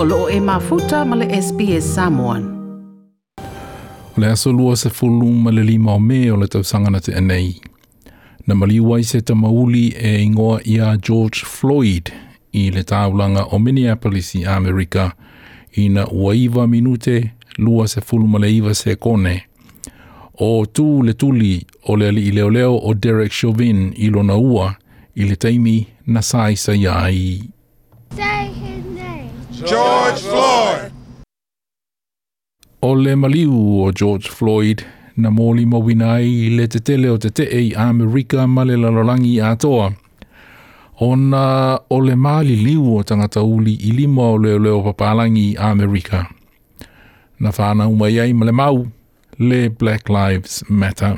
o loo e mafuta ma le SPS Samoan. O le aso lua se fulu ma le lima o me o le tausaga na te anei. Na maliu ai se tamauli e ingoa ia George Floyd i le taulanga o Minneapolis i Amerika i na uaiva minute lua se fulu ma le iwa se kone. O tu le tuli o le ali i leo leo o Derek Chauvin i lona ua i le taimi na saisa iai. Say. George Floyd. O le maliu o George Floyd na mōli mawina ai i le te tele o te te i Amerika ma le lalolangi a toa. O o le māli liu o tangata uli i lima o leo leo papalangi i Amerika. Na whāna umai ai ma le mau le Black Lives Matter.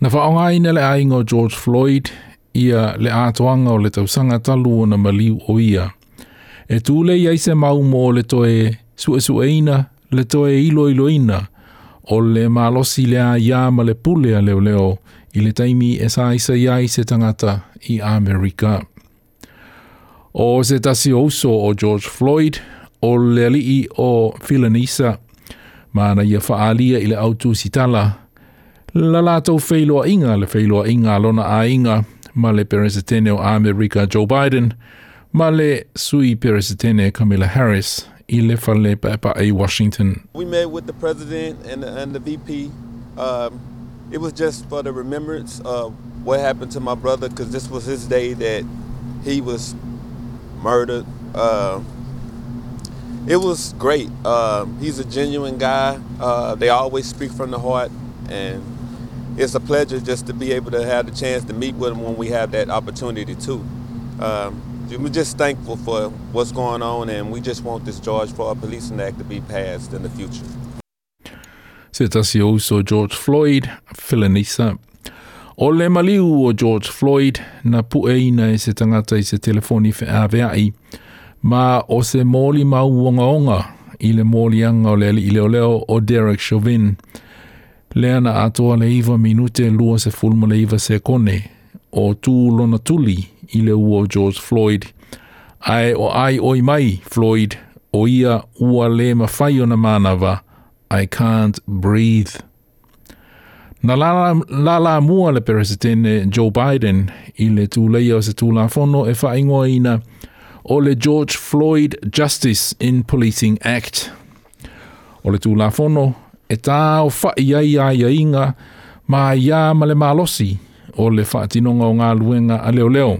Na whaonga i le ainga o George Floyd ia le atoanga o le tausanga talu o na maliu o ia. E tūle iai se mau mō le toe suesueina, le toe iloiloina, o le malosi lea ia ma le pulea leo leo i le taimi e sa isa iai se tangata i Amerika. O se tasi ouso o George Floyd, o le alii o Philanisa, mana ia faalia i le autu sitala, la lātou feiloa inga le feiloa inga lona a inga, ma le peresetene o Amerika Joe Biden, ma le sui peresetene Kamala Harris, i le whale pepa a Washington. We met with the president and the, and the VP. Um, it was just for the remembrance of what happened to my brother because this was his day that he was murdered. Uh, it was great. Um, he's a genuine guy. Uh, they always speak from the heart, and it's a pleasure just to be able to have the chance to meet with him when we have that opportunity too. Um, we're just thankful for what's going on, and we just want this George Floyd Policing Act to be passed in the future. Se tasi ouso George Floyd, Philonise. O le maliu o George Floyd na pueina e se tangata i se telefoni fe aveai, ma o se mōli mau onga onga i le mōli anga o le ali i leo leo o Derek Chauvin. Lea na atoa le iwa minute lua se fulma le iwa se kone o tū lona tuli i le ua o George Floyd. Ai o ai oi mai Floyd o ia ua le mawhai o na manawa I can't breathe. Na lala, lala mua le peresetene Joe Biden i le tūleia o se tūlafono e whaingoa ina o le George Floyd Justice in Policing Act. O le tūlafono e tā o whai ai ai inga ma ia ma le malosi o le whaatinonga o ngā luenga a leo leo.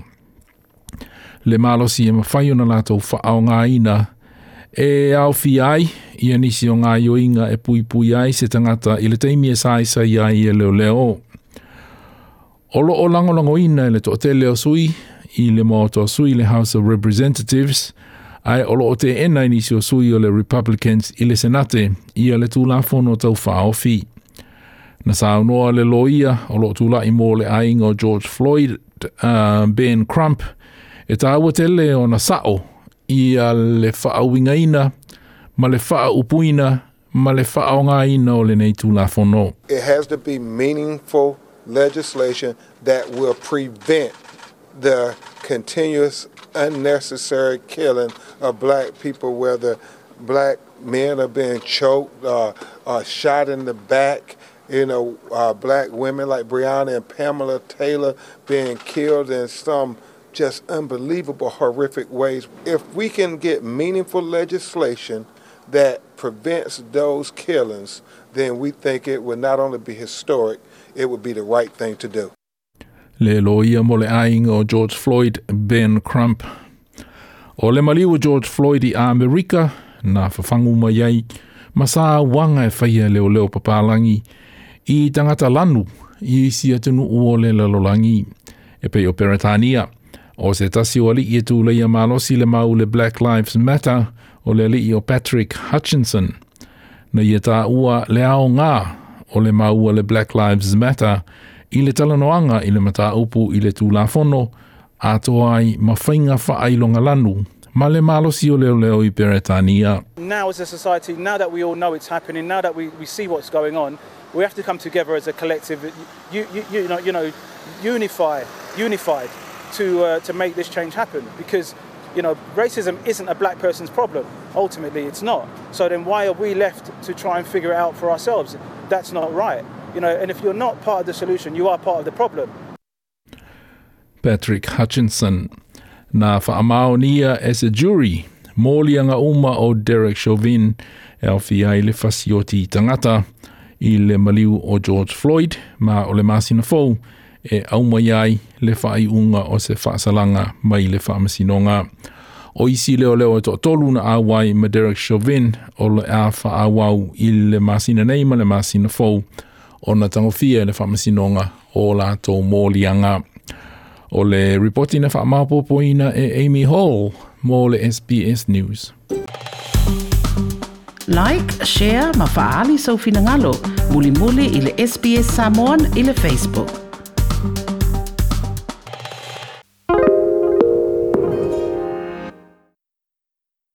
Le malosi e mawhai ona lātou whaao ngā ina e au fi ai i nisi o ngā ioinga e pui pui ai se tangata i le teimi e sai sai ai e leo leo. Olo o lango lango ina e le to te leo sui i le mo to sui le House of Representatives ai olo o te ena nisi o sui o le Republicans i le Senate ia le tū fono tau whao fi. Na sa noa le loia o tūla i mō le ainga o George Floyd, uh, Ben Crump, e tā ua tele o na sao i a le ma le ma le o le nei. It has to be meaningful legislation that will prevent the continuous unnecessary killing of black people, whether black men are being choked, uh, shot in the back, you know, uh, black women like Breonna and Pamela Taylor being killed in some just unbelievable, horrific ways. If we can get meaningful legislation that prevents those killings, then we think it would not only be historic, it would be the right thing to do. Le loia mo le ainga o George Floyd, Ben Crump. O le maliu o George Floyd i Amerika, na whawhangu mai ai, ma sa wanga e whaia leo leo papalangi, i tangata lanu, i isi atunu ua le lalolangi, e pei o Peretania. O se tasi o i e tūleia malosi le mau le Black Lives Matter, o le ali o Patrick Hutchinson. Na i e tā ua le ao ngā, o le mau le Black Lives Matter, i le talanoanga i le mata upu i le tūlafono, a toa ai ma whainga whaailonga lanu, ma le malosi o leo leo i Peretania. now as a society, now that we all know it's happening, now that we, we see what's going on, we have to come together as a collective, you, you, you, know, you know, unify, unified to, uh, to make this change happen. Because You know, racism isn't a black person's problem. Ultimately, it's not. So then why are we left to try and figure it out for ourselves? That's not right. You know, and if you're not part of the solution, you are part of the problem. Patrick Hutchinson. Na whaamaonia as a jury, mōlianga uma o Derek Chauvin e au ai le fasioti tangata i maliu o George Floyd ma o masina fou e au mai ai le whai unga o se whaasalanga mai le whaamasinonga. O isi leo leo e to tolu na awai ma Derek Chauvin o le a whaawau i le masina nei ma le masina fou o na tangofia le whaamasinonga o la tō mōlianga. O le reporti na whaamapopoina e Amy Hall mō le SBS News. Like, share, ma faali sau finangalo. Muli muli i SBS Samoan i Facebook.